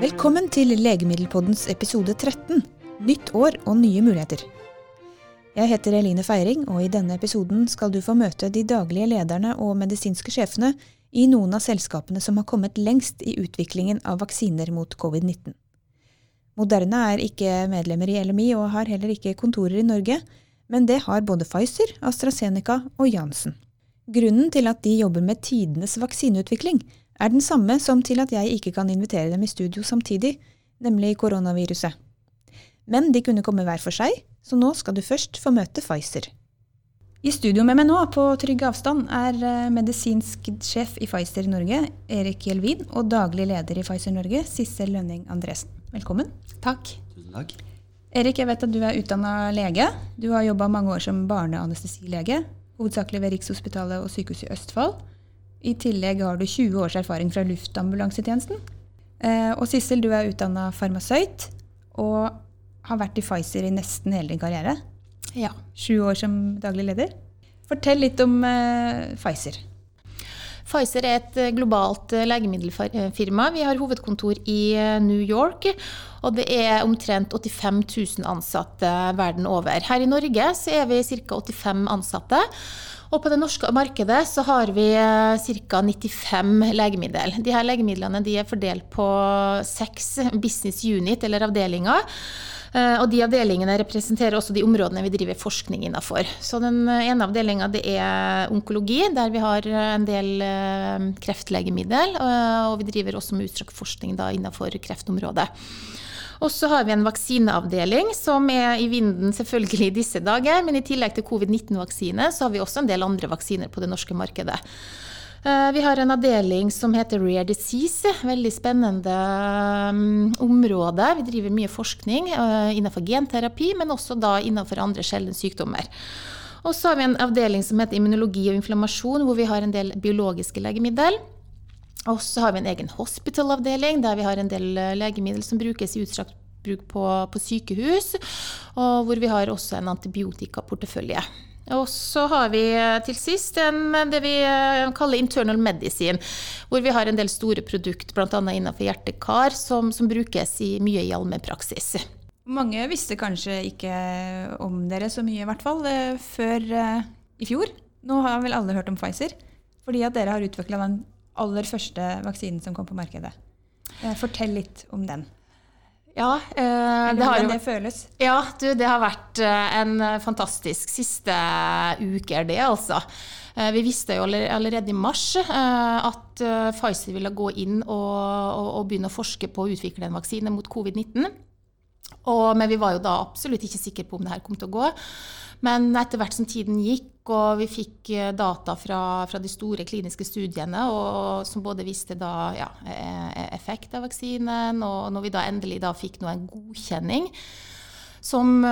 Velkommen til Legemiddelpoddens episode 13. Nytt år og nye muligheter. Jeg heter Eline Feiring, og i denne episoden skal du få møte de daglige lederne og medisinske sjefene i noen av selskapene som har kommet lengst i utviklingen av vaksiner mot covid-19. Moderna er ikke medlemmer i LMI og har heller ikke kontorer i Norge, men det har både Pfizer, AstraZeneca og Janssen. Grunnen til at de jobber med tidenes vaksineutvikling, er den samme som til at jeg ikke kan invitere dem i studio samtidig, nemlig koronaviruset. Men de kunne komme hver for seg, så nå skal du først få møte Pfizer. I studio med meg nå, på trygg avstand, er eh, medisinsk sjef i Pfizer Norge, Erik Gjelvin, og daglig leder i Pfizer Norge, Sissel Lønning Andresen. Velkommen. Takk. Tusen takk. Erik, jeg vet at du er utdanna lege. Du har jobba mange år som barneanestesilege, hovedsakelig ved Rikshospitalet og Sykehuset i Østfold. I tillegg har du 20 års erfaring fra luftambulansetjenesten. Eh, og Sissel, du er utdanna farmasøyt og har vært i Pfizer i nesten hele din karriere. Ja. Sju år som daglig leder. Fortell litt om eh, Pfizer. Pfizer er et eh, globalt legemiddelfirma. Vi har hovedkontor i New York. Og det er omtrent 85 000 ansatte verden over. Her i Norge så er vi ca. 85 ansatte. Og på det norske markedet så har vi ca. 95 legemiddel. De her legemidlene de er fordelt på seks business unit, eller avdelinger. Og de avdelingene representerer også de områdene vi driver forskning innenfor. Så den ene avdelinga er onkologi, der vi har en del kreftlegemiddel. Og vi driver også med utstrakt forskning da innenfor kreftområdet. Og så har vi en vaksineavdeling som er i vinden selvfølgelig i disse dager. Men i tillegg til covid-19-vaksine så har vi også en del andre vaksiner på det norske markedet. Vi har en avdeling som heter Rare Disease. Veldig spennende område. Vi driver mye forskning innenfor genterapi, men også da innenfor andre sjeldne sykdommer. Og så har vi en avdeling som heter immunologi og inflammasjon, hvor vi har en del biologiske legemiddel. Og så har vi en egen hospital-avdeling, der vi har en del legemiddel som brukes i utstrakt bruk på, på sykehus. Og hvor vi har også en antibiotikaportefølje. Og så har vi til sist en, det vi kaller internal medicine, hvor vi har en del store produkt, bl.a. innenfor hjerte-kar, som, som, brukes i, mye i allmennpraksis. Mange visste kanskje ikke om dere så mye, i hvert fall, før i fjor. Nå har vel alle hørt om Pfizer, fordi at dere har utvikla den aller første vaksinen som kom på markedet. Fortell litt om den. Ja, eh, det, har, det føles? Ja, du, det har vært en fantastisk siste uke, det, altså. Vi visste jo allerede i mars at Pfizer ville gå inn og, og, og begynne å forske på å utvikle en vaksine mot covid-19. Men vi var jo da absolutt ikke sikre på om det her kom til å gå. Men etter hvert som tiden gikk, og vi fikk data fra, fra de store kliniske studiene, og, som både viste da, ja, effekt av vaksinen, og når vi da endelig da fikk nå en godkjenning som,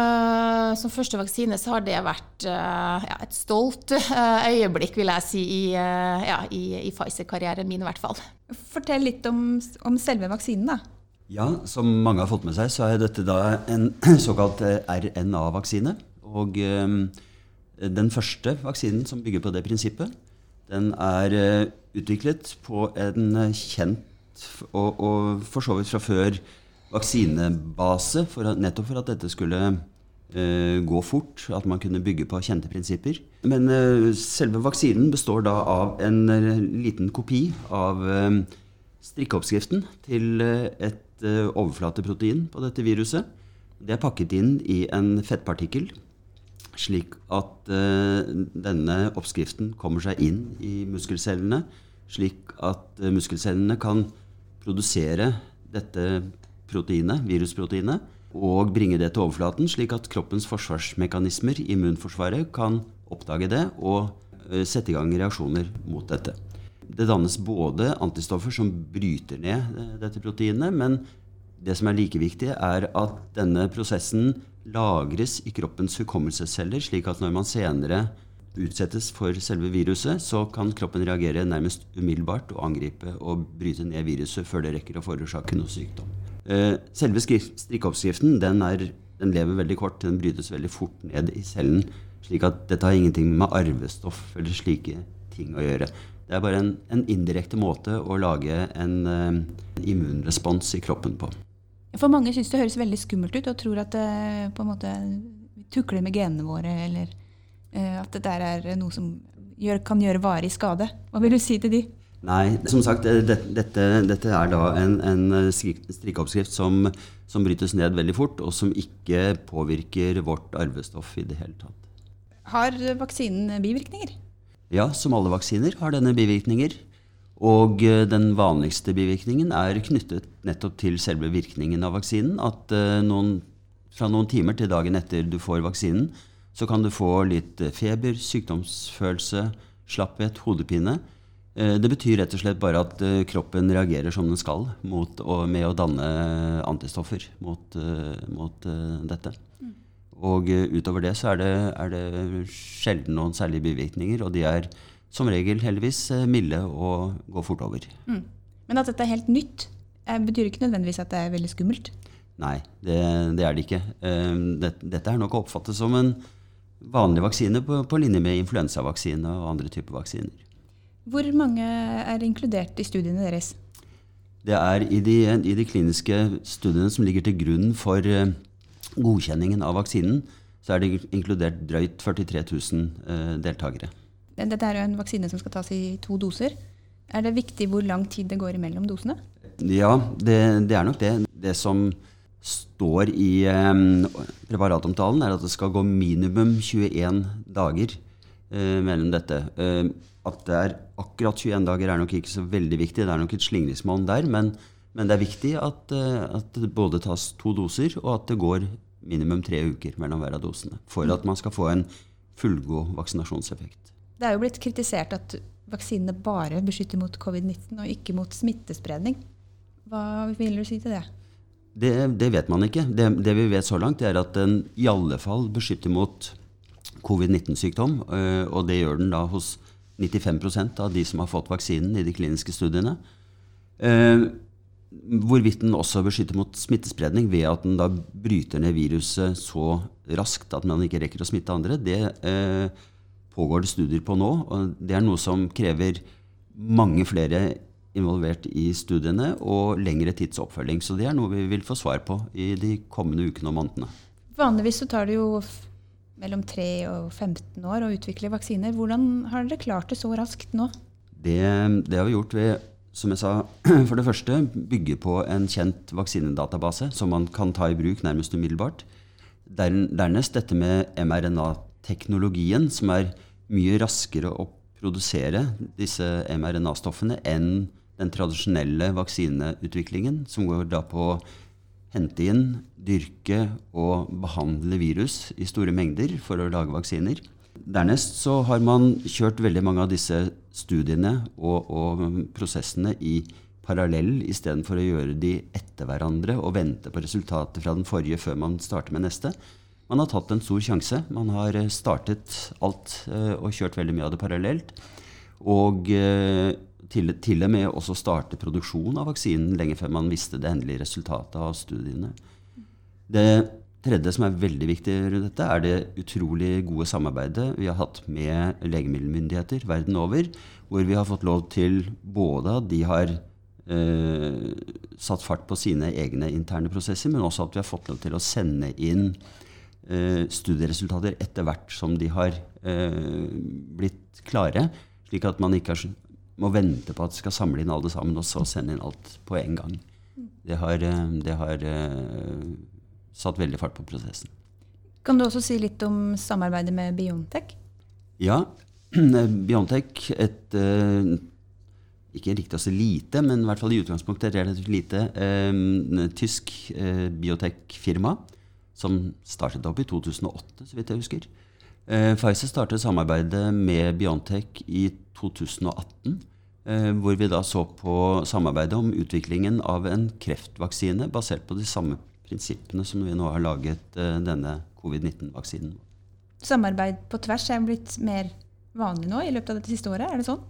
som, første vaksine, så har det vært ja, et stolt øyeblikk, vil jeg si, i, ja, i, i Pfizer-karrieren min i hvert fall. Fortell litt om, om selve vaksinen, da. Ja, som mange har fått med seg, så er dette da en såkalt RNA-vaksine. Og um, den første vaksinen som bygger på det prinsippet, den er uh, utviklet på en kjent og, og, for så vidt fra før vaksinebase, for nettopp for at dette skulle gå fort, at man kunne bygge på kjente prinsipper. Men selve vaksinen består da av en liten kopi av strikkeoppskriften til et overflateprotein på dette viruset. Det er pakket inn i en fettpartikkel slik at uh, denne oppskriften kommer seg inn i muskelcellene, slik at uh, muskelcellene kan produsere dette proteinet, virusproteinet, og bringe det til overflaten, slik at kroppens forsvarsmekanismer, immunforsvaret, kan oppdage det og sette i gang reaksjoner mot dette. Det dannes både antistoffer som bryter ned dette proteinet, men det som er like viktig, er at denne prosessen lagres i kroppens hukommelsesceller, slik at når man senere utsettes for selve viruset, så kan kroppen reagere nærmest umiddelbart og angripe og bryte ned viruset før det rekker å forårsake noe sykdom. Eh, selve strikkeoppskriften den, er, den lever veldig kort, den brytes veldig fort ned i cellen. slik at dette har ingenting med arvestoff eller slike ting å gjøre. Det er bare en, en indirekte måte å lage en uh, immunrespons i kroppen på. For mange syns det høres veldig skummelt ut og tror at det på en måte tukler med genene våre, eller uh, at det der er noe som gjør, kan gjøre varig skade. Hva vil du si til de? Nei, som sagt, dette, dette er da en, en strikkeoppskrift som, som, brytes ned veldig fort, og som ikke påvirker vårt arvestoff i det hele tatt. Har vaksinen bivirkninger? Ja, som alle vaksiner har denne bivirkninger. Og eh, den vanligste bivirkningen er knyttet nettopp til selve virkningen av vaksinen. At eh, noen, fra noen timer til dagen etter du får vaksinen, så kan du få litt eh, feber, sykdomsfølelse, slapphet, hodepine. Det betyr rett og slett bare at kroppen reagerer som den skal mot, med å danne antistoffer mot, mot dette. Mm. Og utover det så er det, er det sjelden noen særlige bivirkninger. Og de er som regel heldigvis milde og går fort over. Mm. Men at dette er helt nytt, betyr ikke nødvendigvis at det er veldig skummelt? Nei, det, det er det ikke. Dette er nok å oppfatte som en vanlig vaksine på, på linje med influensavaksine og andre typer vaksiner. Hvor mange er inkludert i studiene deres? Det er i de, i de kliniske studiene som ligger til grunn for godkjenningen av vaksinen, så er det inkludert drøyt 43 000 eh, deltakere. Dette er jo en vaksine som skal tas i to doser. Er det viktig hvor lang tid det går imellom dosene? Ja, det, det er nok det. Det som står i eh, preparatomtalen, er at det skal gå minimum 21 dager eh, mellom dette. Eh, at det er akkurat 21 dager er nok ikke så veldig viktig. Det er nok et slingringsmonn der. Men, men, det er viktig at, eh, at, det både tas to doser, og at det går minimum tre uker mellom hver av dosene. For at man skal få en fullgod vaksinasjonseffekt. Det er jo blitt kritisert at vaksinene bare beskytter mot covid-19 og ikke mot smittespredning. Hva vil du si til det? Det, det vet man ikke. Det, det, vi vet så langt, er at den i alle fall beskytter mot covid-19-sykdom. Øh, og det gjør den da hos 95% av de som har fått vaksinen i de kliniske studiene. Hvorvidt den også beskytter mot smittespredning ved at den da bryter ned viruset så raskt at man ikke rekker å smitte andre, det eh, pågår det studier på nå. og Det er noe som krever mange flere involvert i studiene og lengre tidsoppfølging. Så det er noe vi vil få svar på i de kommende ukene og månedene. Vanligvis så tar det jo mellom 3 og 15 år å utvikle vaksiner. Hvordan har dere klart det så raskt nå? Det, det har vi gjort ved som jeg sa, for det første bygge på en kjent vaksinedatabase som man kan ta i bruk nærmest umiddelbart. Dernest dette med mRNA-teknologien, som er mye raskere å produsere disse mRNA-stoffene enn den tradisjonelle vaksineutviklingen, som går da på å hente inn, dyrke og behandle virus i store mengder for å lage vaksiner. Dernest så har man kjørt veldig mange av disse studiene og, og prosessene i parallell istedenfor å gjøre de etter hverandre og vente på resultatet fra den forrige før man starter med neste. Man har tatt en stor sjanse. Man har eh, startet alt uh, og kjørt veldig mye av det parallelt. Og uh, til, til, og med også starte produksjon av vaksinen lenge før man visste det endelige resultatet av studiene. Det tredje som er veldig viktig rundt dette, er det utrolig gode samarbeidet vi har hatt med legemiddelmyndigheter verden over, hvor vi har fått lov til både at de har eh, satt fart på sine egne interne prosesser, men også at vi har fått lov til å sende inn eh, studieresultater etter hvert som de har eh, blitt klare, slik at man ikke må vente på at de skal samle inn alle sammen og så sende inn alt på en gang. Det har, eh, det har eh, satt veldig fart på prosessen. Kan du også si litt om samarbeidet med Biontech? Ja. Biontech, et uh, ikke riktig også lite, men i hvert fall i utgangspunktet et relativt lite uh, tysk uh, biotech-firma som startet opp i 2008, så vidt jeg husker. Pfizer startet samarbeidet med Biontech i 2018. Hvor vi da så på samarbeidet om utviklingen av en kreftvaksine basert på de samme prinsippene som vi nå har laget uh, denne covid-19-vaksinen. Samarbeid på tvers er blitt mer vanlig nå i løpet av dette siste året? Er det sånn?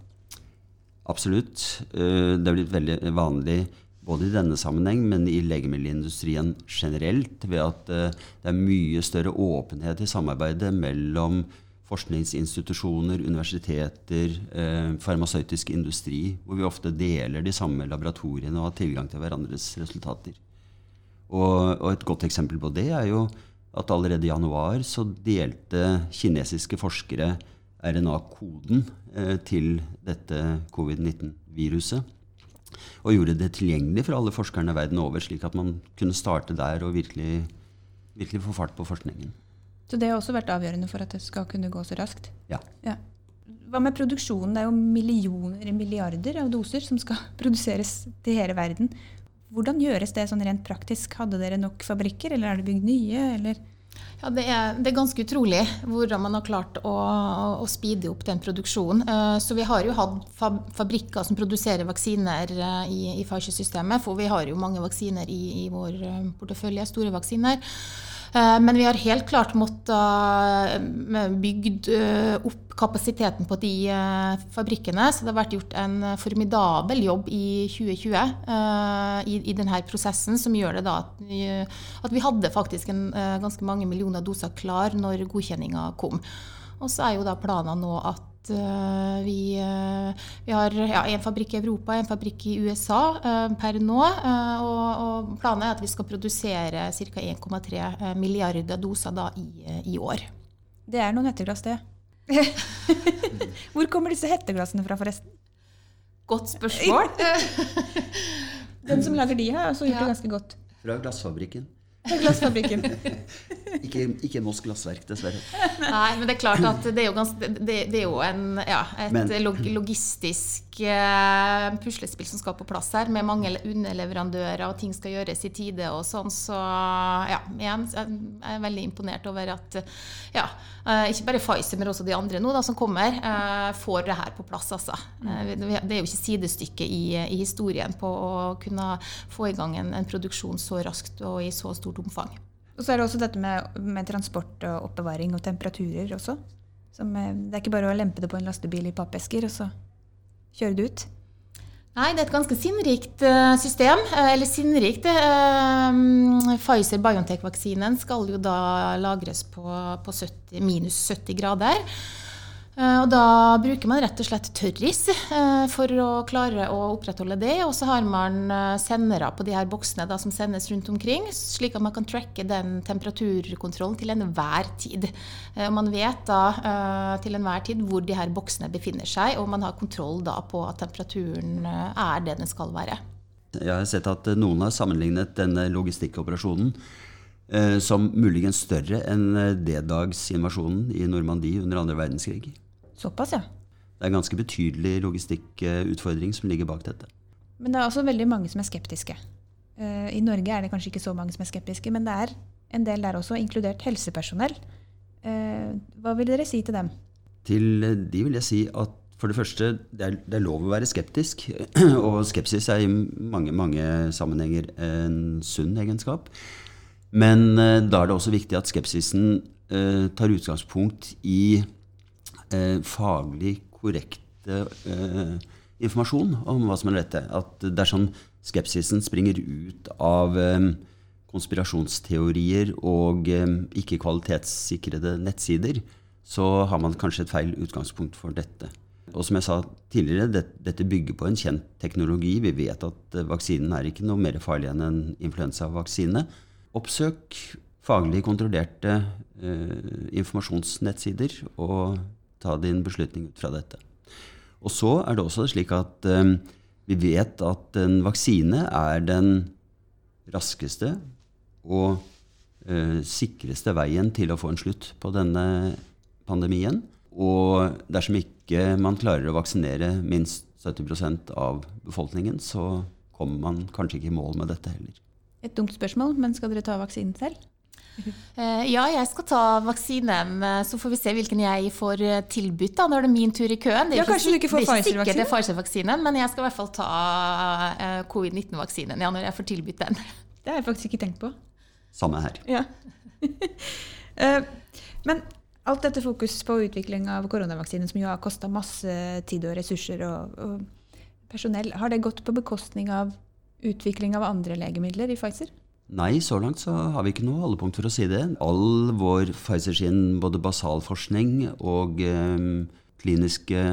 Absolutt. Uh, det er blitt veldig vanlig både i denne sammenheng, men i legemiddelindustrien generelt, ved at uh, det er mye større åpenhet i samarbeidet mellom forskningsinstitusjoner, universiteter, eh, farmasøytisk industri, hvor vi ofte deler de samme laboratoriene og har tilgang til hverandres resultater. Og, og et godt eksempel på det er jo at allerede i januar så delte kinesiske forskere RNA-koden eh, til dette covid-19-viruset. Og gjorde det tilgjengelig for alle forskerne verden over, slik at man kunne starte der og virkelig, virkelig få fart på forskningen. Så det har også vært avgjørende for at det skal kunne gå så raskt? Ja. ja. Hva med produksjonen? Det er jo millioner, milliarder av doser som skal produseres til hele verden. Hvordan gjøres det sånn rent praktisk? Hadde dere nok fabrikker, eller er det bygd nye? eller... Ja, det er, det er, ganske utrolig hvordan man har klart å, å speede opp den produksjonen. Eh, så vi har jo hatt fabrikker som produserer vaksiner eh, i, i Pfizer-systemet. For vi har jo mange vaksiner i, i vår eh, portefølje, store vaksiner. Eh, men vi har helt klart måttet eh, bygd eh, opp kapasiteten på de fabrikkene. Så det har vært gjort en formidabel jobb i 2020 i, denne prosessen, som gjør det da at vi hadde faktisk en, ganske mange millioner doser klar når godkjenninga kom. Og så er jo da planen nå at uh, vi, uh, vi, har ja, en fabrikk i Europa, en fabrikk i USA uh, per nå. Og, og, planen er at vi skal produsere ca. 1,3 milliarder doser da i, i, år. Det er noen hetteglass, det. Hvor kommer disse hetteglassene fra, forresten? Godt spørsmål. Den som lager de, har også gjort ja. det ganske godt. Fra glassfabrikken. Glassfabrikken. ikke, ikke Moss Glassverk, dessverre. Nei, men det er klart at det er jo, ganske, det, det er jo en, ja, et men, logistisk uh, puslespill som skal på plass her, med mange underleverandører, og ting skal gjøres i tide og sånn. Så ja, igjen, jeg er veldig imponert over at ja, uh, ikke bare Pfizer, men også de andre nå da, som kommer, uh, får det her på plass. Altså. det er jo ikke sidestykke i, i, historien på å kunne få i gang en, en produksjon så raskt og i så stort omfang. Og så er det også dette med, med transport og oppbevaring og temperaturer også. Som, det er ikke bare å lempe det på en lastebil i pappesker og så kjøre det ut. Nei, det er et ganske sinnrikt uh, system. Uh, eller sinnrikt uh, Pfizer-Biontech-vaksinen skal jo da lagres på, på 70, minus 70 grader. Eh, og da bruker man rett og slett tørris eh, for å klare å opprettholde det. Og så har man eh, sendere på de her boksene da, som sendes rundt omkring, slik at man kan tracke den temperaturkontrollen til enhver tid. Og man vet da til enhver tid hvor de her boksene befinner seg, og man har kontroll da på at temperaturen er det den skal være. Jeg har sett at noen har sammenlignet denne logistikkoperasjonen som muligens større enn D-dagsinvasjonen i Normandie under andre verdenskrig. Såpass, ja. Det er en ganske betydelig logistikkutfordring som ligger bak dette. Men det er også veldig mange som er skeptiske. Eh, I Norge er det kanskje ikke så mange som er skeptiske, men det er en del der også, inkludert helsepersonell. Eh, hva vil dere si til dem? Til de vil jeg si at for det første, det er, det er lov å være skeptisk. Og skepsis er i mange, mange sammenhenger en sunn egenskap. Men eh, da er det også viktig at skepsisen tar utgangspunkt i eh, faglig korrekte eh, informasjon om hva som er dette. At dersom skepsisen springer ut av eh, konspirasjonsteorier og eh, ikke kvalitetssikrede nettsider, så har man kanskje et feil utgangspunkt for dette. Og som jeg sa tidligere, det, dette bygger på en kjent teknologi. Vi vet at eh, vaksinen er ikke noe mer farlig enn en influensavaksine. Oppsøk faglig kontrollerte eh, informasjonsnettsider og ta din beslutning ut fra dette. Og så er det også slik at eh, vi vet at en vaksine er den raskeste og eh, sikreste veien til å få en slutt på denne pandemien. Og dersom ikke man klarer å vaksinere minst 70% av befolkningen, så kommer man kanskje ikke i mål med dette heller. Et dumt spørsmål, men skal dere ta vaksinen selv? Eh, ja, jeg skal ta vaksinen. Eh, så får vi se hvilken jeg får eh, tilbudt. da, Når det er min tur i køen. Det er, ja, ikke, ikke, det er ikke sikkert det er Pfizer-vaksinen, men jeg skal i hvert fall ta covid-19-vaksinen ja, når jeg får tilbudt den. Det har jeg faktisk ikke tenkt på. Samme her. Ja. men alt dette fokus på utvikling av koronavaksinen, som jo har kosta masse tid og ressurser og, og personell, har det gått på bekostning av utvikling av andre legemidler i Pfizer? Nei, så langt så har vi ikke noe holdepunkt for å si det. All vår Pfizer sin både basalforskning og eh, kliniske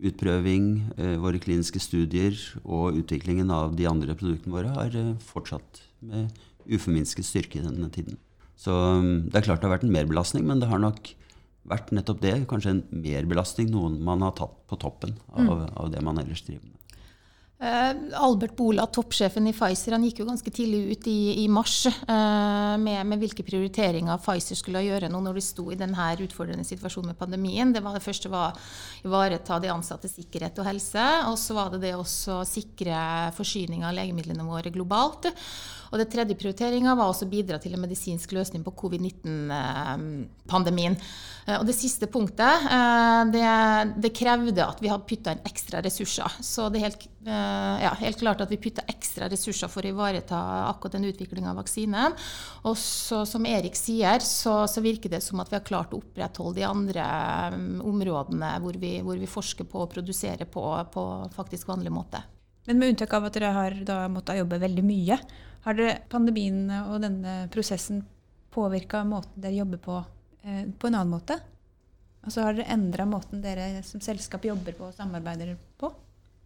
utprøving, eh, våre kliniske studier og utviklingen av de andre produktene våre har eh, fortsatt med uforminsket styrke i denne tiden. Så mm, det er klart det har vært en merbelastning, men det har nok vært nettopp det. Kanskje en merbelastning noen man har tatt på toppen av, mm. av det man ellers driver med. Uh, Albert Bola, toppsjefen i Pfizer, han gikk jo ganske tidlig ut i, i mars uh, med, med, hvilke prioriteringer Pfizer skulle gjøre nå når de sto i denne utfordrende situasjonen med pandemien. Det, var det første var å ivareta de ansattes sikkerhet og helse. Og så var det det å sikre forsyning av legemidlene våre globalt. Og det tredje prioriteringa var også å bidra til en medisinsk løsning på covid-19-pandemien. Eh, og det siste punktet, eh, det, det krevde at vi hadde putta inn ekstra ressurser. Så det er helt, eh, ja, helt klart at vi putta ekstra ressurser for å ivareta akkurat den utviklinga av vaksinen. Og så, som Erik sier, så, så, virker det som at vi har klart å opprettholde de andre områdene hvor vi, hvor vi forsker på og produserer på, på faktisk vanlig måte. Men med unntak av at dere har måttet jobbe veldig mye, har dere pandemien og denne prosessen påvirka måten dere jobber på, eh, på en annen måte? Altså Har dere endra måten dere som selskap jobber på og samarbeider på?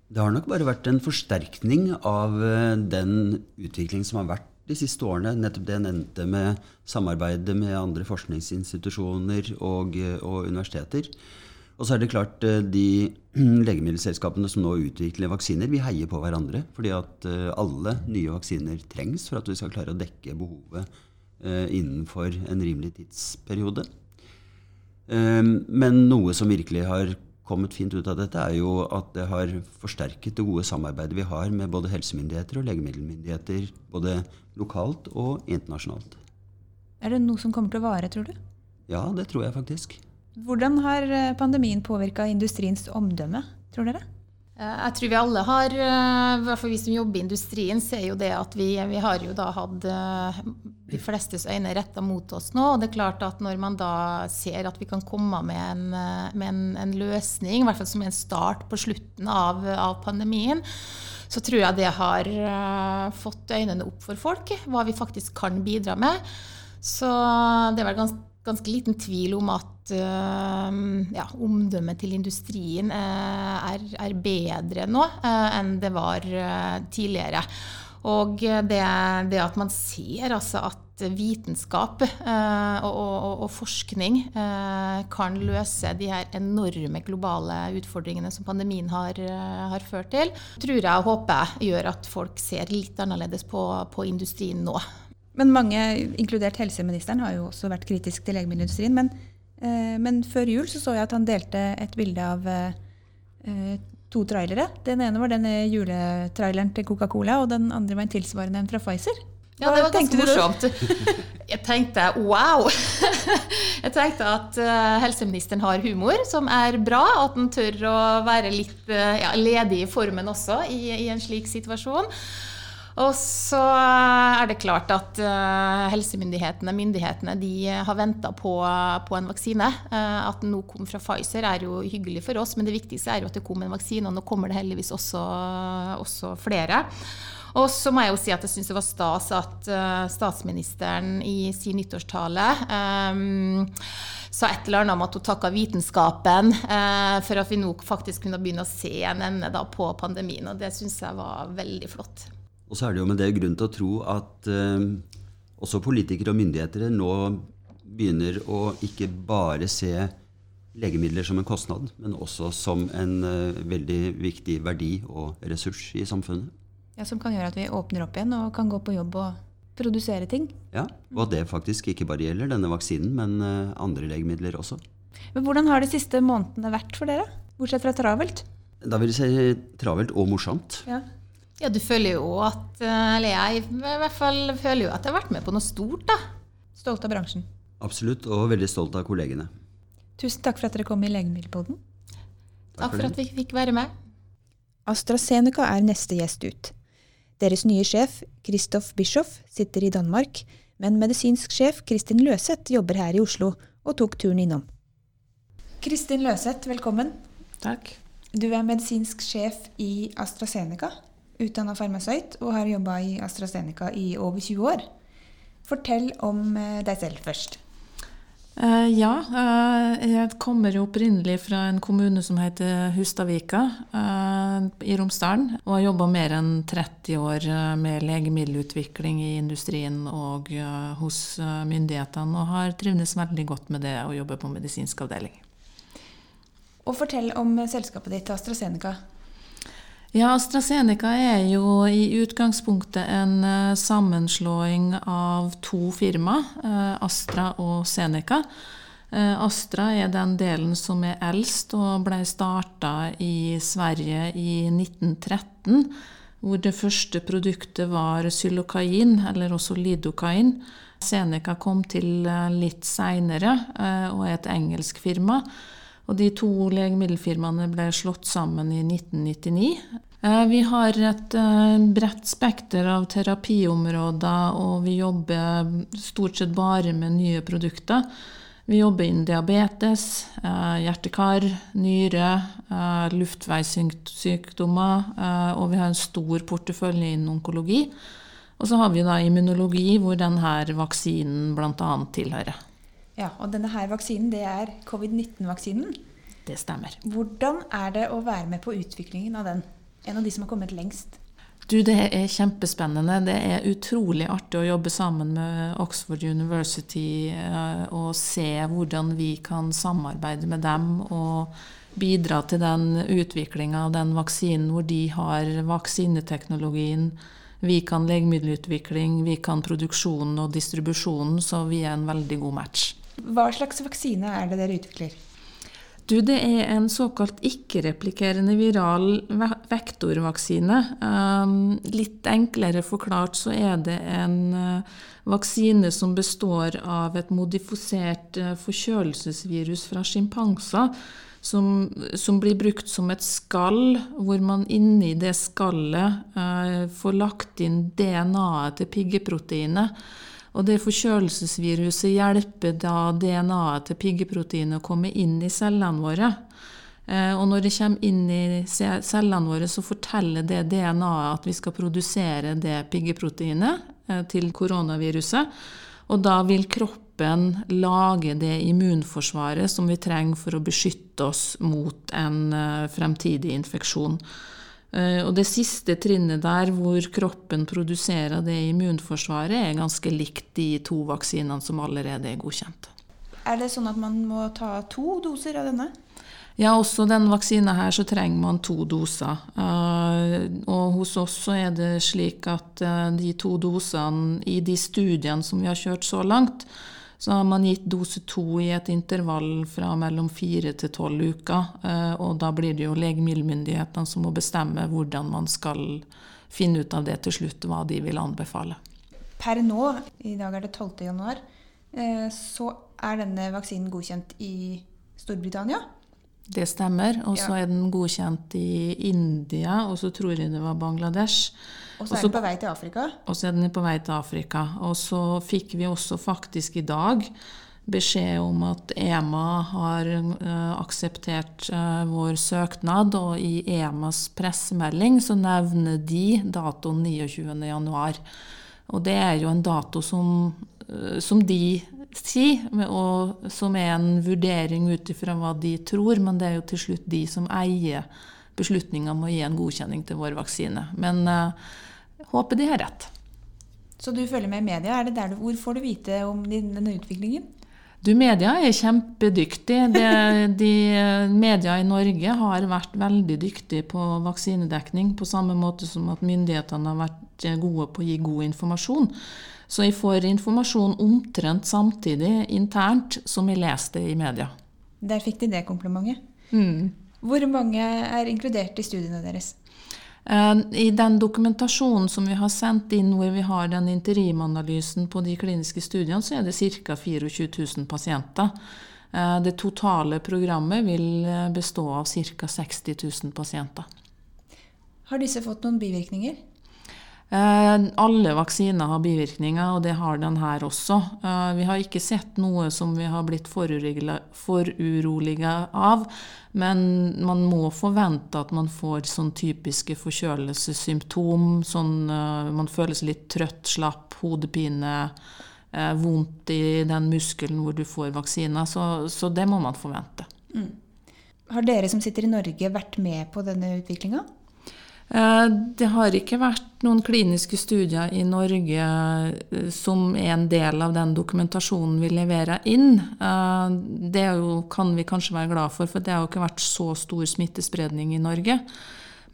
Det har nok bare vært en forsterkning av eh, den utviklingen som har vært de siste årene. Nettopp det jeg nevnte med samarbeidet med andre forskningsinstitusjoner og, eh, og universiteter. Og så er det klart eh, de legemiddelselskapene som nå utvikler vaksiner, vi heier på hverandre. Fordi at eh, alle nye vaksiner trengs for at vi skal klare å dekke behovet eh, innenfor en rimelig tidsperiode. Men noe som virkelig har kommet fint ut av dette, er jo at det har forsterket det gode samarbeidet vi har med både helsemyndigheter og legemiddelmyndigheter, både lokalt og internasjonalt. Er det noe som kommer til å vare, tror du? Ja, det tror jeg faktisk. Hvordan har eh, pandemien påvirka industriens omdømme, tror dere? Eh, jeg tror vi alle har, eh, i hvert fall vi som jobber i industrien, ser jo det at vi, vi har jo da hatt de flestes øyne retta mot oss nå. Og det er klart at når man da ser at vi kan komme med en, med en, en løsning, i hvert fall som en start på slutten av, av pandemien, så tror jeg det har fått øynene opp for folk, hva vi faktisk kan bidra med. Så det er vel ganske ganske liten tvil om at uh, ja, omdømmet til industrien uh, er, er, bedre nå uh, enn det var tidligere. Og det, det, at man ser altså at vitenskap og, og, og, forskning kan løse de her enorme globale utfordringene som pandemien har, har, ført til, tror jeg og håper gjør at folk ser litt annerledes på, på industrien nå. Men mange, inkludert helseministeren, har jo også vært kritisk til legemiddelindustrien. Men, eh, men, før jul så, så jeg at han delte et bilde av eh, to trailere. Den ene var denne juletraileren til Coca-Cola, og den andre var en tilsvarende en fra Pfizer. Ja, det var ganske morsomt. Jeg tenkte wow! Jeg tenkte at helseministeren har humor, som er bra. At han tør å være litt ja, ledig i formen også i, i en slik situasjon. Og så er det klart at uh, helsemyndighetene myndighetene, de har venta på, på, en vaksine. Uh, at den nå kom fra Pfizer er jo hyggelig for oss, men det viktigste er jo at det kom en vaksine. Og nå kommer det heldigvis også, også flere. Og så må jeg jo si at jeg syns det var stas at statsministeren i sin nyttårstale um, sa et eller annet om at hun takka vitenskapen uh, for at vi nå faktisk kunne begynne å se en ende på pandemien. Og det syns jeg var veldig flott. Og så er det jo med det grunn til å tro at eh, også politikere og myndigheter nå begynner å ikke bare se legemidler som en kostnad, men også som en eh, veldig viktig verdi og ressurs i samfunnet. Ja, Som kan gjøre at vi åpner opp igjen og kan gå på jobb og produsere ting. Ja, og at det faktisk ikke bare gjelder denne vaksinen, men eh, andre legemidler også. Men Hvordan har de siste månedene vært for dere, bortsett fra travelt? Da vil jeg si travelt og morsomt. Ja. Ja, du føler jo at eh, Eller jeg i hvert fall føler jo at jeg har vært med på noe stort, da. Stolt av bransjen? Absolutt, og veldig stolt av kollegene. Tusen takk for at dere kom i Legemiddelpodden. Takk, takk for, at vi fikk være med. AstraZeneca er neste gjest ut. Deres nye sjef, Christoph Bischoff, sitter i Danmark, men medisinsk sjef Kristin Løseth jobber her i Oslo og tok turen innom. Kristin Løseth, velkommen. Takk. Du er medisinsk sjef i AstraZeneca. Utdanna farmasøyt og har jobba i AstraZeneca i over 20 år. Fortell om eh, deg selv først. Uh, ja, uh, jeg kommer opprinnelig fra en kommune som heter Hustadvika uh, i Romsdalen. Og har jobba mer enn 30 år med legemiddelutvikling i industrien og hos myndighetene. Og har trivdes veldig godt med det å jobbe på medisinsk avdeling. Og fortell om selskapet ditt AstraZeneca. Ja, AstraZeneca er jo i utgangspunktet en uh, sammenslåing av to firma, uh, Astra og Zeneca. Uh, Astra er den delen som er eldst og ble starta i Sverige i 1913. Hvor det første produktet var xylokain, eller også lidokain. Zeneca kom til litt seinere og er et engelsk firma. Og de to legemiddelfirmaene ble slått sammen i 1999. Eh, vi har et eh, bredt spekter av terapiområder, og vi jobber stort sett bare med nye produkter. Vi jobber innen diabetes, hjertekar, hjerte-kar, nyre, luftveissykdommer, og vi har en stor portefølje innen onkologi. Og så har vi da immunologi, hvor denne vaksinen bl.a. tilhører. Ja, og denne her vaksinen, det er covid-19-vaksinen. Det stemmer. Hvordan er det å være med på utviklingen av den? En av de som har kommet lengst? Du, Det er kjempespennende. Det er utrolig artig å jobbe sammen med Oxford University eh, og se hvordan vi kan samarbeide med dem og bidra til den utviklinga av den vaksinen hvor de har vaksineteknologien. Vi kan legemiddelutvikling, vi kan produksjonen og distribusjonen, så vi er en veldig god match. Hva slags vaksine er det dere utvikler? Du, det er en såkalt ikke-replikerende viral vektorvaksine. Um, litt enklere forklart så er det en uh, vaksine som består av et modifisert uh, forkjølelsesvirus fra sjimpanser. Som, som, blir brukt som et skall, hvor man inni det skallet uh, får lagt inn DNA-et til piggeproteinet. Og det forkjølelsesviruset hjelper da DNA-et til piggeproteinet å komme inn i cellene våre. Eh, og når det kommer inn i cellene våre, så forteller det DNA-et at vi skal produsere det piggeproteinet eh, til koronaviruset. Og da vil kroppen lage det immunforsvaret som vi trenger for å beskytte oss mot en eh, fremtidig infeksjon. Eh, og det siste trinnet der, hvor kroppen produserer det immunforsvaret, er ganske likt de to vaksinene som allerede er godkjent. Er det sånn at man må ta to doser av denne? Ja, også denne vaksina her så trenger man to doser. Uh, og hos oss så er det slik at uh, de to dosene i de studiene som vi har kjørt så langt, så har man gitt dose to i et intervall fra mellom fire til tolv uker. Eh, og da blir det jo legemiddelmyndighetene som må bestemme hvordan man skal finne ut av det til slutt, hva de vil anbefale. Per nå, i dag er det 12. januar, eh, så er denne vaksinen godkjent i Storbritannia. Det stemmer. Og så er den godkjent i India, og så tror jeg det var Bangladesh. Og så er den på vei til Afrika? Og så er den på vei til Afrika. Og så fikk vi også faktisk i dag beskjed om at EMA har uh, akseptert uh, vår søknad, og i EMAs pressemelding så nevner de datoen 29.1. Og det er jo en dato som, uh, som de sier, og som er en vurdering ut ifra hva de tror, men det er jo til slutt de som eier beslutninga om å gi en godkjenning til vår vaksine. Men uh, håper de har rett. Så du følger med i media. Er det der du, hvor får du vite om denne utviklingen? Du, Media er kjempedyktig. Det, de, media i Norge har vært veldig dyktige på vaksinedekning, på samme måte som at myndighetene har vært gode på å gi god informasjon. Så jeg får informasjon omtrent samtidig internt som jeg leste i media. Der fikk de det komplimentet. Mm. Hvor mange er inkludert i studiene deres? Eh, I den dokumentasjonen som vi har sendt inn hvor vi har den interimanalysen på de kliniske studiene, så er det ca. 24 000 pasienter. Eh, det totale programmet vil eh, bestå av ca. 60 000 pasienter. Har disse fått noen bivirkninger? Eh, alle vaksiner har bivirkninger, og det har den her også. Eh, vi har ikke sett noe som vi har blitt foruroliga av. Men man må forvente at man får sånn typiske forkjølelsessymptom. Sånn, eh, man føler seg litt trøtt, slapp, hodepine, vondt i den muskelen hvor du får vaksina. Så, så det må man forvente. Mm. Har dere som sitter i Norge vært med på denne utviklinga? Eh, det har ikke vært noen kliniske studier i Norge eh, som er en del av den dokumentasjonen vi leverer inn. Eh, det jo, kan vi kanskje være glad for, for det har jo ikke vært så stor smittespredning i Norge.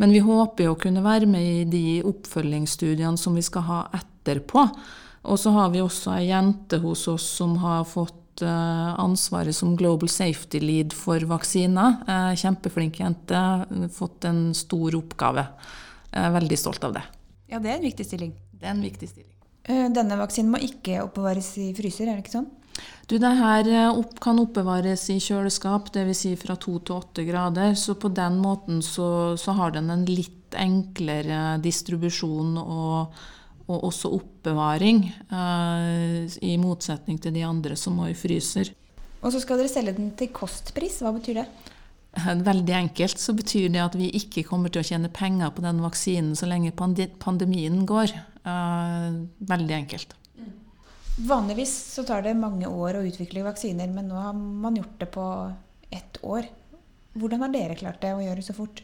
Men vi håper jo å kunne være med i de oppfølgingsstudiene som vi skal ha etterpå. Og så har vi også ei jente hos oss som har fått Eh, ansvaret som Global Safety Lead for vaksiner. Eh, kjempeflink jente. Fått en stor oppgave. Veldig stolt av det. Ja, det er en viktig stilling. Det er en viktig stilling. Eh, denne vaksinen må ikke oppbevares i fryser, er det ikke sånn? Du, det her opp, kan oppbevares i kjøleskap, dvs. Si fra 2 til 8 grader. Så på den måten så, så har den en litt enklere distribusjon og og også oppbevaring, eh, i motsetning til de andre som i fryser. Og så skal dere selge den til kostpris. Hva betyr det? Eh, veldig enkelt så betyr det at vi ikke kommer til å tjene penger på den vaksinen så lenge pandemien går. Eh, veldig enkelt. Vanligvis så tar det mange år å utvikle vaksiner, men nå har man gjort det på ett år. Hvordan har dere klart det å gjøre det så fort?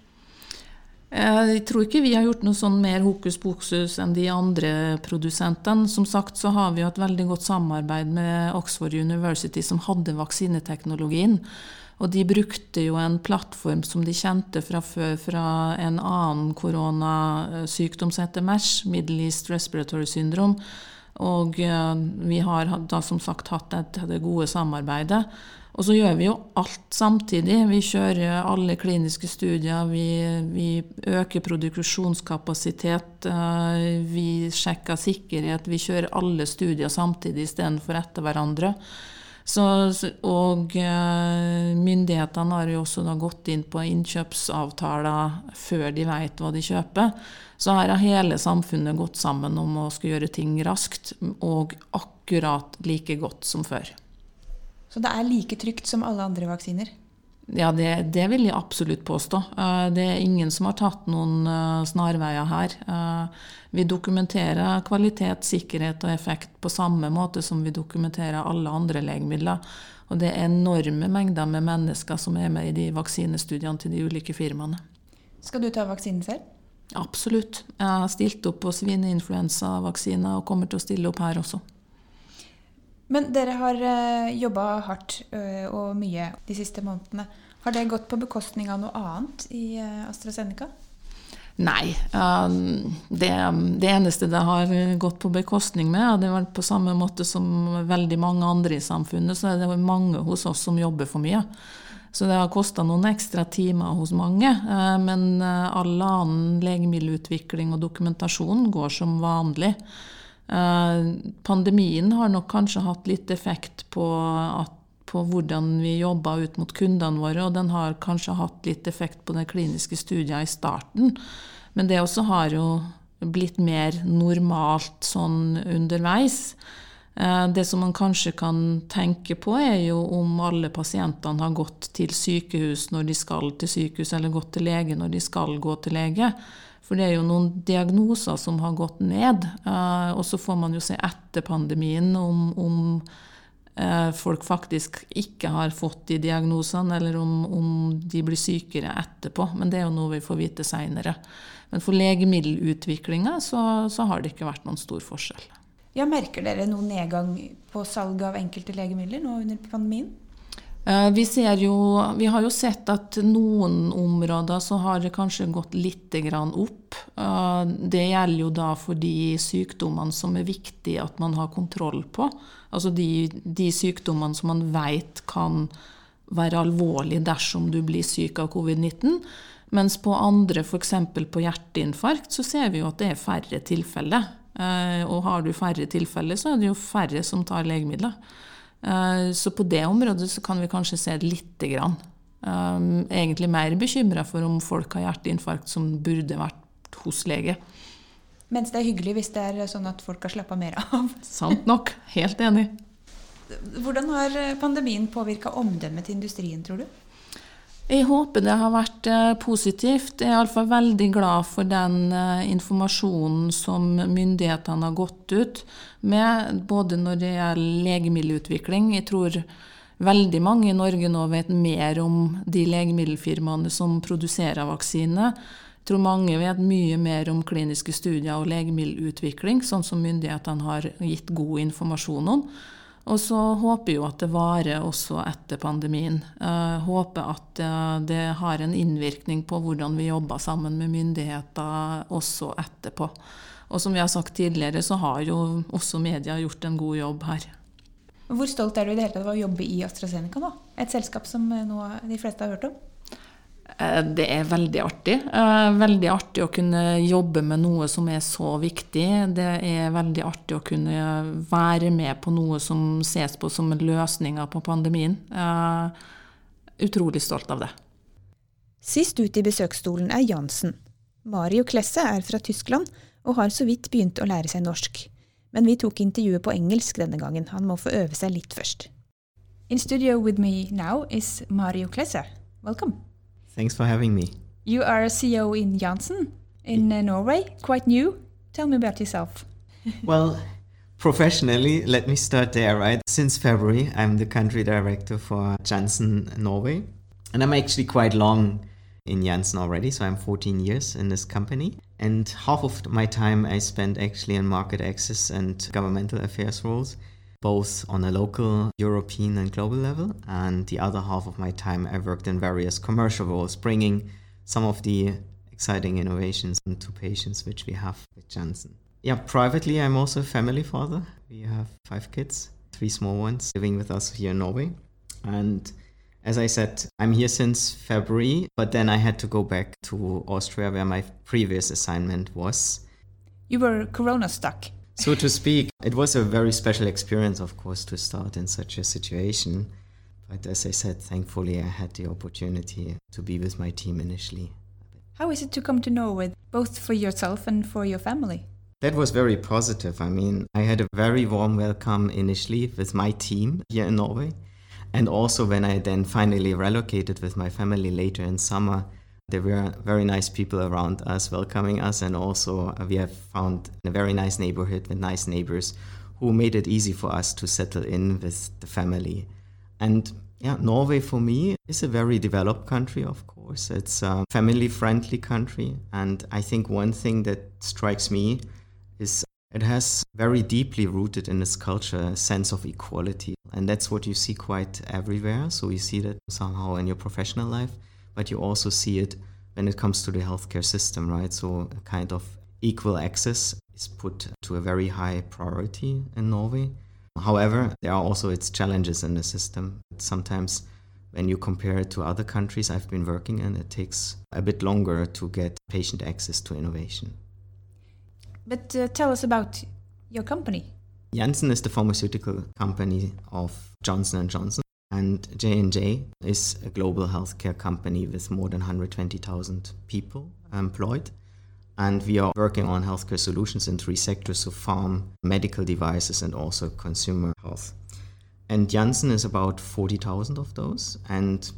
Eh, jeg tror ikke vi har gjort noe sånn mer hokus pokus enn de andre produsentene. Som sagt så har vi jo et veldig godt samarbeid med Oxford University, som hadde vaksineteknologien. Og de brukte jo en plattform som de kjente fra før fra en annen koronasykdom som heter MERS, Middle East Respiratory Syndrome. Og eh, vi har da som sagt hatt det gode samarbeidet. Og så gjør vi jo alt samtidig. Vi kjører alle kliniske studier, vi, vi øker produksjonskapasitet, eh, vi sjekker sikkerhet. Vi kjører alle studier samtidig istedenfor etter hverandre. Så, og eh, myndighetene har jo også gått inn på innkjøpsavtaler før de vet hva de kjøper. Så her har hele samfunnet gått sammen om å skulle gjøre ting raskt og akkurat like godt som før. Så det er like trygt som alle andre vaksiner? Ja, det, det, vil jeg absolutt påstå. Eh, det er ingen som har tatt noen eh, snarveier her. Eh, vi dokumenterer kvalitet, sikkerhet og effekt på samme måte som vi dokumenterer alle andre legemidler. Og det er enorme mengder med mennesker som er med i de vaksinestudiene til de ulike firmaene. Skal du ta vaksinen selv? Absolutt. Jeg har stilt opp på svineinfluensavaksiner og kommer til å stille opp her også. Men dere har eh, jobba hardt uh, og mye de siste månedene. Har det gått på bekostning av noe annet i uh, AstraZeneca? Nei. Um, det, det, eneste det har gått på bekostning med, det var på samme måte som veldig mange andre i samfunnet, så er det mange hos oss som jobber for mye. Så det har kosta noen ekstra timer hos mange. Men all annen legemiddelutvikling og dokumentasjon går som vanlig. Eh, pandemien har nok kanskje hatt litt effekt på, at, på hvordan vi jobber ut mot kundene våre, og den har kanskje hatt litt effekt på den kliniske studien i starten. Men det også har jo blitt mer normalt sånn underveis. Eh, det som man kanskje kan tenke på, er jo om alle pasientene har gått til sykehus når de skal til sykehus, eller gått til lege når de skal gå til lege. For det er jo noen diagnoser som har gått ned. Eh, og så får man jo se etter pandemien om, om eh, folk faktisk ikke har fått de diagnosene, eller om, om, de blir sykere etterpå. Men det er jo noe vi får vite seinere. Men for legemiddelutviklinga så, så har det ikke vært noen stor forskjell. Ja, Merker dere noen nedgang på salg av enkelte legemidler nå under pandemien? Eh, vi, jo, vi, har jo sett at noen områder så har det kanskje gått litt opp. Eh, det gjelder jo da for de sykdommene som er viktig at man har kontroll på. Altså de, de sykdommene som man vet kan være alvorlige dersom du blir syk av covid-19. Mens på andre, f.eks. på hjerteinfarkt, så ser vi jo at det er færre tilfeller. Eh, og har du færre tilfeller, så er det jo færre som tar legemidler. Eh, så på det området så kan vi kanskje se lite grann. Eh, egentlig mer bekymra for om folk har hjerteinfarkt som burde vært hos lege. Mens det er hyggelig hvis det er sånn at folk har slappa mer av. Sant nok. Helt enig. Hvordan har pandemien påvirka omdømmet til industrien, tror du? Jeg håper det har vært eh, positivt. Jeg er iallfall veldig glad for den eh, informasjonen som myndighetene har gått ut med, både når det gjelder legemiddelutvikling. Jeg tror veldig mange i Norge nå vet mer om de legemiddelfirmaene som produserer vaksine. Jeg tror mange vet mye mer om kliniske studier og legemiddelutvikling, sånn som myndighetene har gitt god informasjon om. Og så håper jeg jo at det varer også etter pandemien. Jeg håper at det har en innvirkning på hvordan vi jobber sammen med myndigheter også etterpå. Og som vi har sagt tidligere, så har jo også media gjort en god jobb her. Hvor stolt er du i det hele tatt av å jobbe i AstraZeneca nå? Et selskap som nå de fleste har hørt om? Eh, det er veldig artig. Eh, veldig artig å kunne jobbe med noe som er så viktig. Det er veldig artig å kunne være med på noe som ses på som løsninger på pandemien. Eh, utrolig stolt av det. Sist ut i besøksstolen er Jansen. Mario Klesse er fra Tyskland og har så vidt begynt å lære seg norsk. Men vi tok intervjuet på engelsk denne gangen. Han må få øve seg litt først. In studio with me now is Mario Klesse. Welcome. Thanks for having me. You are a CEO in Janssen in uh, Norway, quite new. Tell me about yourself. well, professionally, let me start there, right? Since February, I'm the country director for Janssen Norway. And I'm actually quite long in Janssen already, so I'm 14 years in this company. And half of my time I spent actually in market access and governmental affairs roles both on a local, European, and global level. And the other half of my time, I worked in various commercial roles, bringing some of the exciting innovations to patients which we have with Janssen. Yeah, privately, I'm also a family father. We have five kids, three small ones living with us here in Norway. And as I said, I'm here since February, but then I had to go back to Austria where my previous assignment was. You were corona stuck so to speak. It was a very special experience, of course, to start in such a situation. But as I said, thankfully, I had the opportunity to be with my team initially. How is it to come to Norway, both for yourself and for your family? That was very positive. I mean, I had a very warm welcome initially with my team here in Norway. And also, when I then finally relocated with my family later in summer, there were very nice people around us welcoming us, and also we have found a very nice neighborhood with nice neighbors who made it easy for us to settle in with the family. And yeah, Norway for me is a very developed country, of course. It's a family friendly country. And I think one thing that strikes me is it has very deeply rooted in its culture a sense of equality. And that's what you see quite everywhere. So you see that somehow in your professional life but you also see it when it comes to the healthcare system, right? So a kind of equal access is put to a very high priority in Norway. However, there are also its challenges in the system. Sometimes when you compare it to other countries I've been working in, it takes a bit longer to get patient access to innovation. But uh, tell us about your company. Janssen is the pharmaceutical company of Johnson & Johnson. And J&J is a global healthcare company with more than 120,000 people employed. And we are working on healthcare solutions in three sectors, so farm, medical devices, and also consumer health. And Janssen is about 40,000 of those. And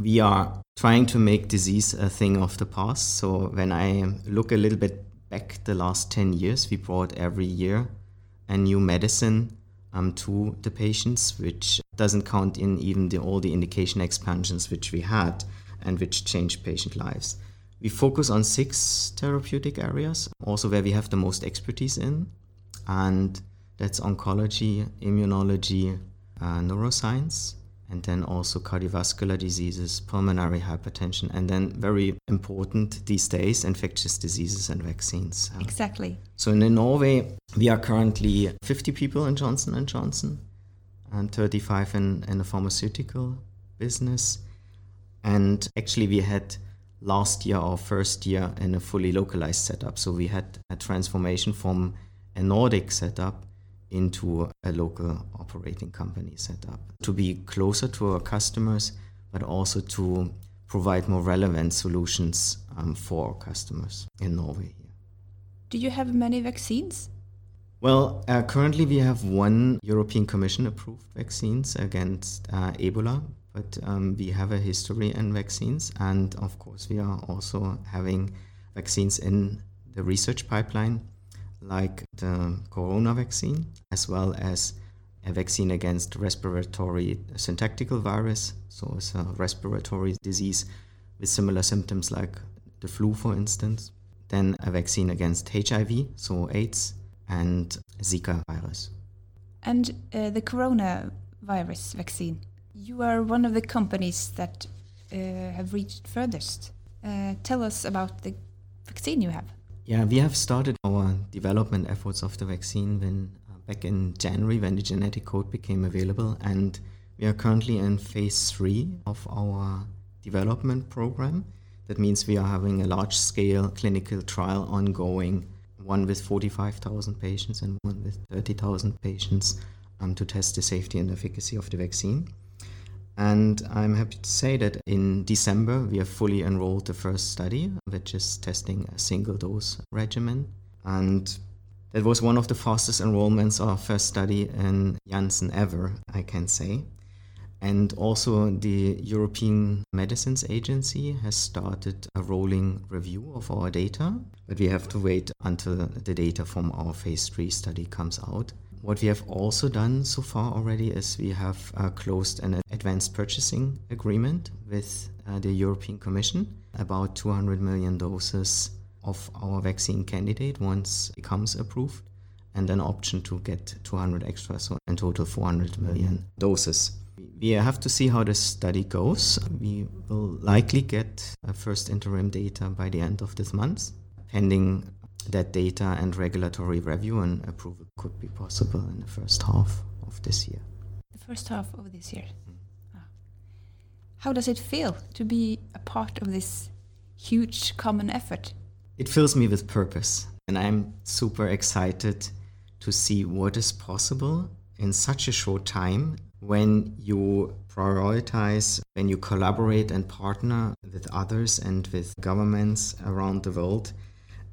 we are trying to make disease a thing of the past. So when I look a little bit back the last 10 years, we brought every year a new medicine um, to the patients, which doesn't count in even the, all the indication expansions which we had and which changed patient lives. We focus on six therapeutic areas, also where we have the most expertise in, and that's oncology, immunology, uh, neuroscience, and then also cardiovascular diseases, pulmonary hypertension, and then very important these days, infectious diseases and vaccines. Uh, exactly. So in Norway, we are currently 50 people in Johnson and Johnson, and 35 in, in the pharmaceutical business. And actually, we had last year our first year in a fully localized setup. So we had a transformation from a Nordic setup into a local operating company setup to be closer to our customers, but also to provide more relevant solutions um, for our customers in Norway. Do you have many vaccines? Well, uh, currently we have one European Commission approved vaccines against uh, Ebola, but um, we have a history in vaccines, and of course we are also having vaccines in the research pipeline, like the corona vaccine, as well as a vaccine against respiratory syntactical virus, so it's a respiratory disease with similar symptoms like the flu, for instance. Then a vaccine against HIV, so AIDS, and Zika virus. And uh, the coronavirus vaccine. You are one of the companies that uh, have reached furthest. Uh, tell us about the vaccine you have. Yeah, we have started our development efforts of the vaccine when uh, back in January when the genetic code became available, and we are currently in phase three of our development program. That means we are having a large-scale clinical trial ongoing, one with 45,000 patients and one with 30,000 patients, um, to test the safety and efficacy of the vaccine. And I'm happy to say that in December we have fully enrolled the first study, which is testing a single dose regimen. And that was one of the fastest enrollments of our first study in Janssen ever, I can say. And also, the European Medicines Agency has started a rolling review of our data, but we have to wait until the data from our phase three study comes out. What we have also done so far already is we have uh, closed an advanced purchasing agreement with uh, the European Commission about 200 million doses of our vaccine candidate once it becomes approved, and an option to get 200 extra, so in total 400 million doses. We have to see how the study goes. We will likely get a first interim data by the end of this month. Pending that data and regulatory review and approval could be possible in the first half of this year. The first half of this year. Ah. How does it feel to be a part of this huge common effort? It fills me with purpose, and I'm super excited to see what is possible in such a short time when you prioritize, when you collaborate and partner with others and with governments around the world,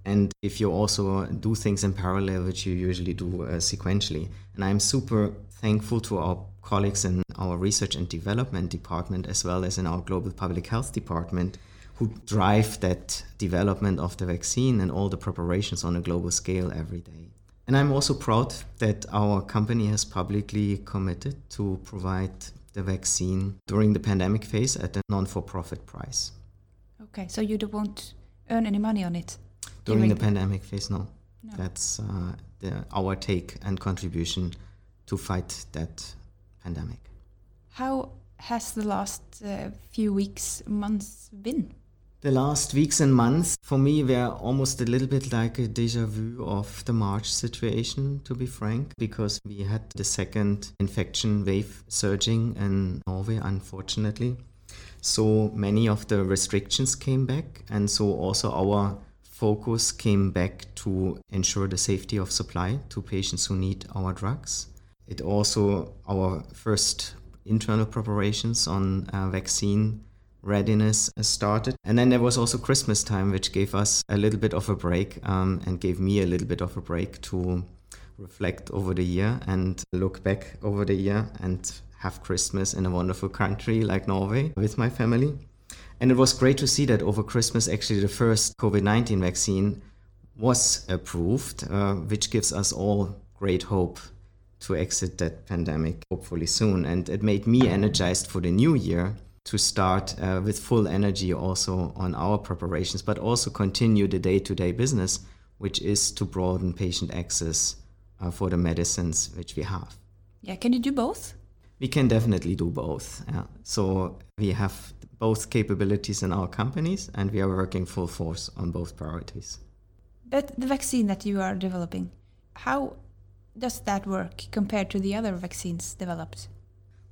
and if you also do things in parallel, which you usually do uh, sequentially. And I'm super thankful to our colleagues in our research and development department, as well as in our global public health department, who drive that development of the vaccine and all the preparations on a global scale every day. And I'm also proud that our company has publicly committed to provide the vaccine during the pandemic phase at a non for profit price. Okay, so you don't earn any money on it? During, the pandemic phase, no. no. That's uh, the, our take and contribution to fight that pandemic. How has the last uh, few weeks, months been? The last weeks and months for me were almost a little bit like a deja vu of the March situation, to be frank, because we had the second infection wave surging in Norway, unfortunately. So many of the restrictions came back, and so also our focus came back to ensure the safety of supply to patients who need our drugs. It also, our first internal preparations on uh, vaccine readiness started. And then there was also Christmas time, which gave us a little bit of a break um, and gave me a little bit of a break to reflect over the year and look back over the year and have Christmas in a wonderful country like Norway with my family. And it was great to see that over Christmas, actually, the first COVID 19 vaccine was approved, uh, which gives us all great hope to exit that pandemic hopefully soon. And it made me energized for the new year to start uh, with full energy also on our preparations, but also continue the day to day business, which is to broaden patient access uh, for the medicines which we have. Yeah, can you do both? We can definitely do both. Yeah. So we have both capabilities in our companies and we are working full force on both priorities. But the vaccine that you are developing, how does that work compared to the other vaccines developed?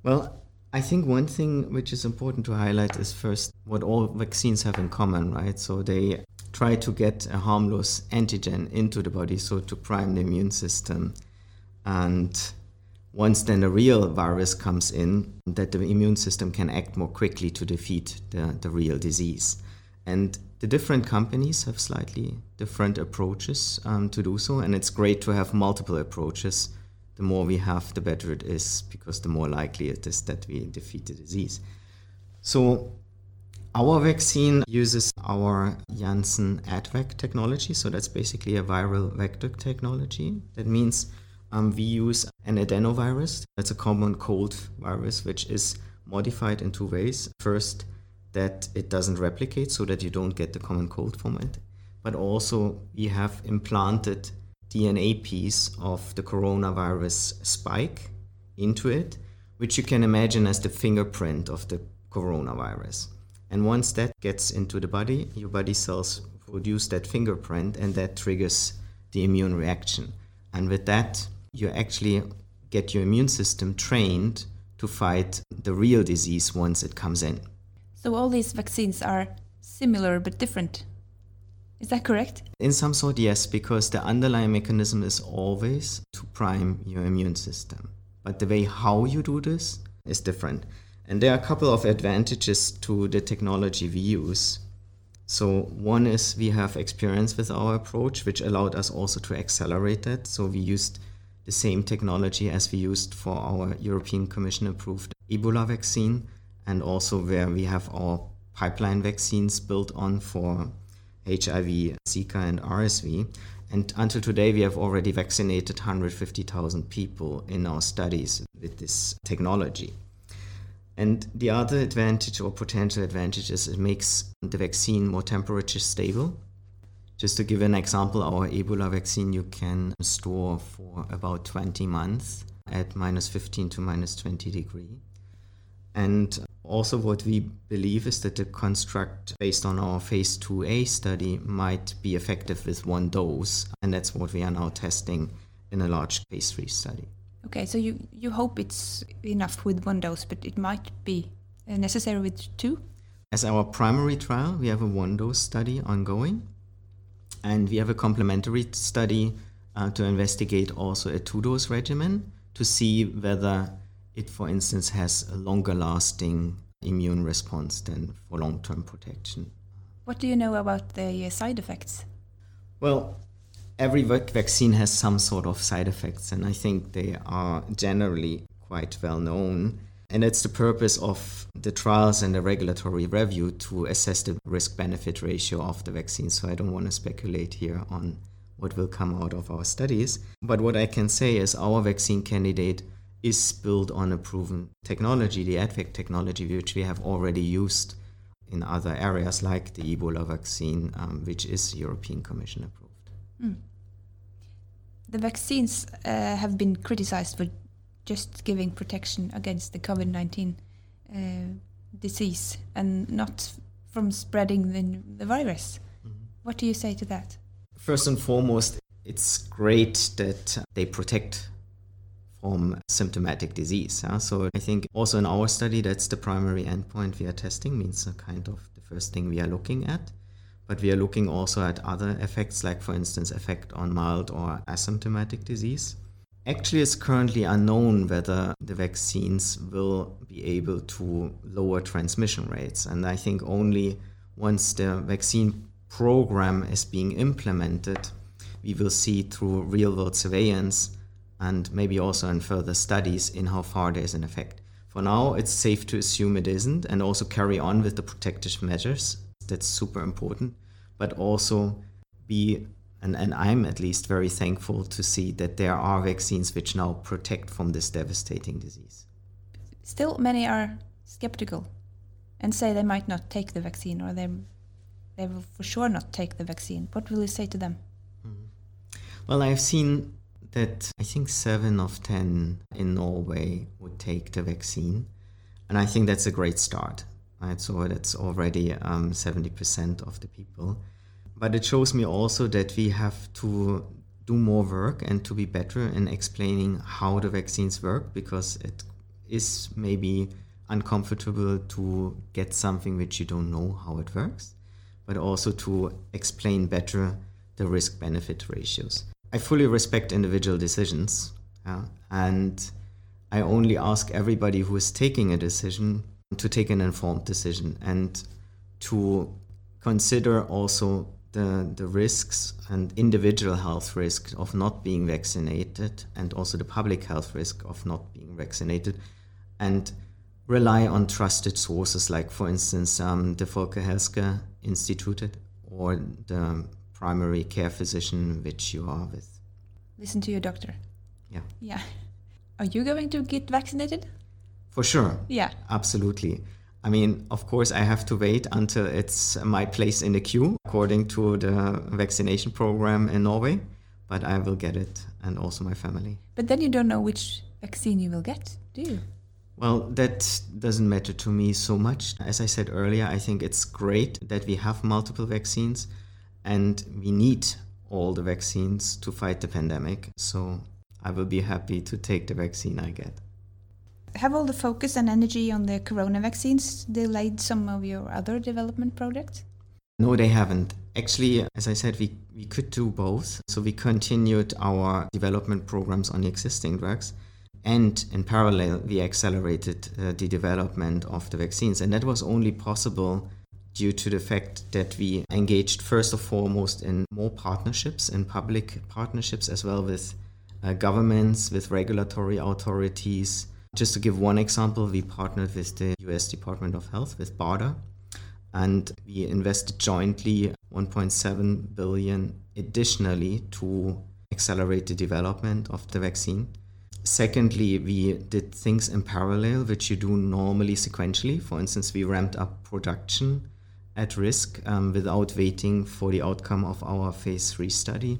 Well, I think one thing which is important to highlight is first what all vaccines have in common, right? So they try to get a harmless antigen into the body, so to prime the immune system. And once then a real virus comes in, that the immune system can act more quickly to defeat the, the real disease. And the different companies have slightly different approaches um, to do so, and it's great to have multiple approaches. The more we have, the better it is, because the more likely it is that we defeat the disease. So, our vaccine uses our Janssen AdVac technology, so that's basically a viral vector technology. That means um, we use an adenovirus, that's a common cold virus, which is modified in two ways. First, that it doesn't replicate so that you don't get the common cold from it. But also, we have implanted DNA piece of the coronavirus spike into it, which you can imagine as the fingerprint of the coronavirus. And once that gets into the body, your body cells produce that fingerprint and that triggers the immune reaction. And with that, you actually get your immune system trained to fight the real disease once it comes in. So all these vaccines are similar but different. Is that correct? In some sort, yes, because the underlying mechanism is always to prime your immune system. But the way how you do this is different. And there are a couple of advantages to the technology we use. So, one is we have experience with our approach, which allowed us also to accelerate that. So, we used the same technology as we used for our European Commission approved Ebola vaccine and also where we have our pipeline vaccines built on for HIV, Zika, and RSV. And until today, we have already vaccinated 150,000 people in our studies with this technology. And the other advantage or potential advantage is it makes the vaccine more temperature stable. Just to give an example, our Ebola vaccine you can store for about 20 months at minus 15 to minus 20 degree. And also, what we believe is that the construct based on our phase 2A study might be effective with one dose, and that's what we are now testing in a large phase 3 study. Okay, so you, you hope it's enough with one dose, but it might be necessary with two? As our primary trial, we have a one dose study ongoing, and we have a complementary study uh, to investigate also a two dose regimen to see whether it, for instance, has a longer lasting immune response than for long term protection. What do you know about the uh, side effects? Well, every vaccine has some sort of side effects, and I think they are generally quite well known. And it's the purpose of the trials and the regulatory review to assess the risk benefit ratio of the vaccine. So I don't want to speculate here on what will come out of our studies. But what I can say is our vaccine candidate is built on a proven technology, the AdVac technology, which we have already used in other areas like the Ebola vaccine, um, which is European Commission approved. Mm. The vaccines uh, have been criticized for just giving protection against the COVID 19 uh, disease and not from spreading the, the virus. Mm-hmm. What do you say to that? First and foremost, it's great that they protect from symptomatic disease. Yeah? So I think also in our study, that's the primary endpoint we are testing, means a kind of the first thing we are looking at. But we are looking also at other effects, like for instance, effect on mild or asymptomatic disease. Actually, it's currently unknown whether the vaccines will be able to lower transmission rates. And I think only once the vaccine program is being implemented, we will see through real world surveillance and maybe also in further studies in how far there's an effect. For now, it's safe to assume it isn't and also carry on with the protective measures. That's super important. But also be, and, and I'm at least very thankful to see that there are vaccines which now protect from this devastating disease. Still, many are skeptical and say they might not take the vaccine or they, they will for sure not take the vaccine. What will you say to them? Mm-hmm. Well, I've seen that I think seven of 10 in Norway would take the vaccine. And I think that's a great start. Right? So that's already um, 70% of the people. But it shows me also that we have to do more work and to be better in explaining how the vaccines work because it is maybe uncomfortable to get something which you don't know how it works, but also to explain better the risk benefit ratios. I fully respect individual decisions, yeah, and I only ask everybody who is taking a decision to take an informed decision and to consider also the, the risks and individual health risk of not being vaccinated and also the public health risk of not being vaccinated and rely on trusted sources like for instance um, the Volker Institute or the primary care physician which you are with. Listen to your doctor. Yeah. Yeah. Are you going to get vaccinated? For sure. Yeah. Absolutely. I mean, of course, I have to wait until it's my place in the queue according to the vaccination program in Norway, but I will get it and also my family. But then you don't know which vaccine you will get, do you? Well, that doesn't matter to me so much. As I said earlier, I think it's great that we have multiple vaccines and we need all the vaccines to fight the pandemic. So I will be happy to take the vaccine I get have all the focus and energy on the corona vaccines delayed some of your other development projects? No, they haven't. Actually, as I said, we, we could do both. So we continued our development programs on the existing drugs. And in parallel, we accelerated uh, the development of the vaccines. And that was only possible due to the fact that we engaged first and foremost in more partnerships, in public partnerships, as well with uh, governments, with regulatory authorities, just to give one example, we partnered with the US Department of Health, with BARDA, and we invested jointly 1.7 billion additionally to accelerate the development of the vaccine. Secondly, we did things in parallel, which you do normally sequentially. For instance, we ramped up production at risk um, without waiting for the outcome of our phase three study.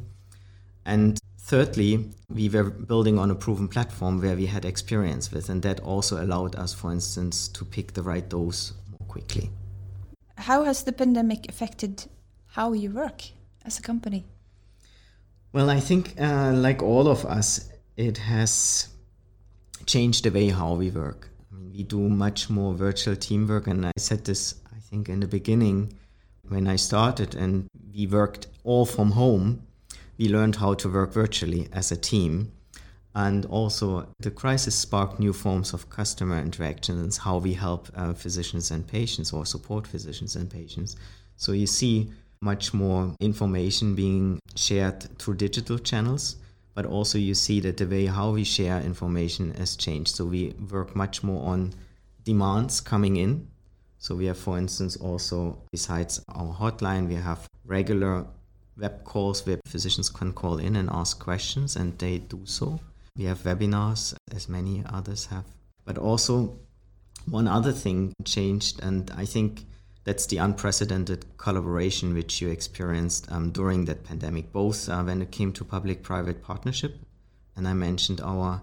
And Thirdly, we were building on a proven platform where we had experience with, and that also allowed us, for instance, to pick the right dose more quickly. How has the pandemic affected how you work as a company? Well, I think, uh, like all of us, it has changed the way how we work. I mean, we do much more virtual teamwork, and I said this, I think, in the beginning when I started, and we worked all from home we learned how to work virtually as a team. And also, the crisis sparked new forms of customer interactions, how we help uh, physicians and patients or support physicians and patients. So, you see much more information being shared through digital channels, but also you see that the way how we share information has changed. So, we work much more on demands coming in. So, we have, for instance, also besides our hotline, we have regular web calls where physicians can call in and ask questions, and they do so. We have webinars, as many others have. But also, one other thing changed, and I think that's the unprecedented collaboration which you experienced um, during that pandemic, both uh, when it came to public private partnership, and I mentioned our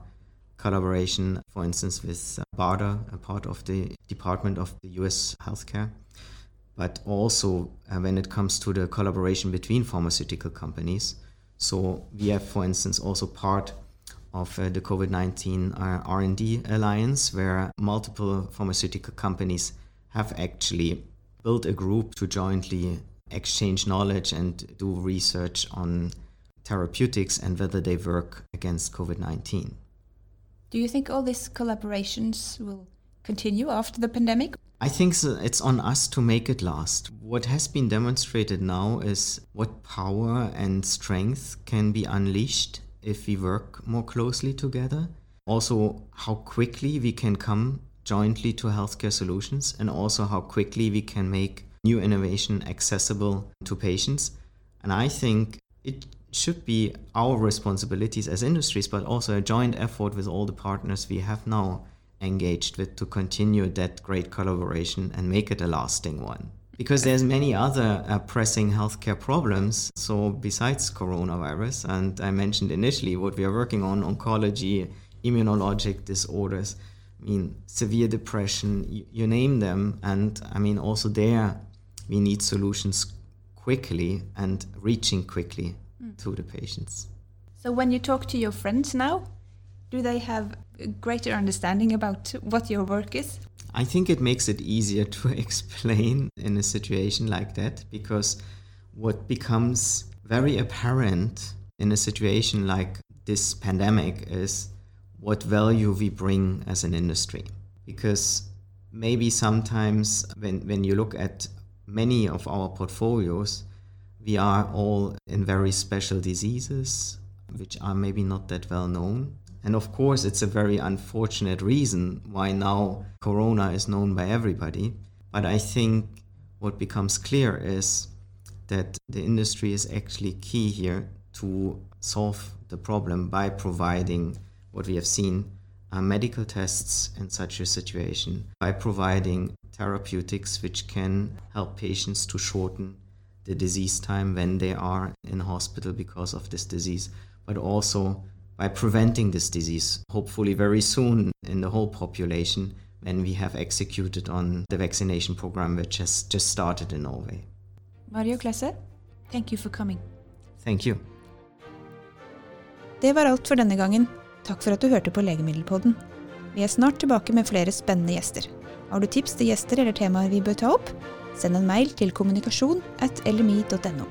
collaboration, for instance, with uh, BARDA, a part of the Department of the US Healthcare, but also uh, when it comes to the collaboration between pharmaceutical companies. So we have, for instance, also part of uh, the COVID-19 uh, R&D alliance, where multiple pharmaceutical companies have actually built a group to jointly exchange knowledge and do research on therapeutics and whether they work against COVID-19. Do you think all these collaborations will continue after the pandemic? I think it's on us to make it last. What has been demonstrated now is what power and strength can be unleashed if we work more closely together. Also, how quickly we can come jointly to healthcare solutions, and also how quickly we can make new innovation accessible to patients. And I think it should be our responsibilities as industries, but also a joint effort with all the partners we have now engaged with to continue that great collaboration and make it a lasting one. Because there's many other uh, pressing healthcare problems. So besides coronavirus and i mentioned initially what we are working on oncology immunologic disorders i mean severe depression you, you name them. And i mean also there we need solutions quickly and reaching quickly mm. to the patients. So when you talk to your friends now do they have a greater understanding about what your work is? I think it makes it easier to explain in a situation like that because what becomes very apparent in a situation like this pandemic is what value we bring as an industry. Because maybe sometimes when, when you look at many of our portfolios, we are all in very special diseases, which are maybe not that well known. And of course, it's a very unfortunate reason why now Corona is known by everybody. But I think what becomes clear is that the industry is actually key here to solve the problem by providing what we have seen uh, medical tests in such a situation, by providing therapeutics which can help patients to shorten the disease time when they are in hospital because of this disease, but also by preventing this disease, hopefully very soon in the whole population when we have executed on the vaccination program which has just started in Norway. Mario Klesse, thank you for coming. Thank you. Det var alt for denne gangen. Takk for at du hørte på Legemiddelpodden. Vi er snart tilbake med flere spennende gjester. Har du tips til gjester eller temaer vi bør ta opp? Send en mail til kommunikasjon at lmi.no.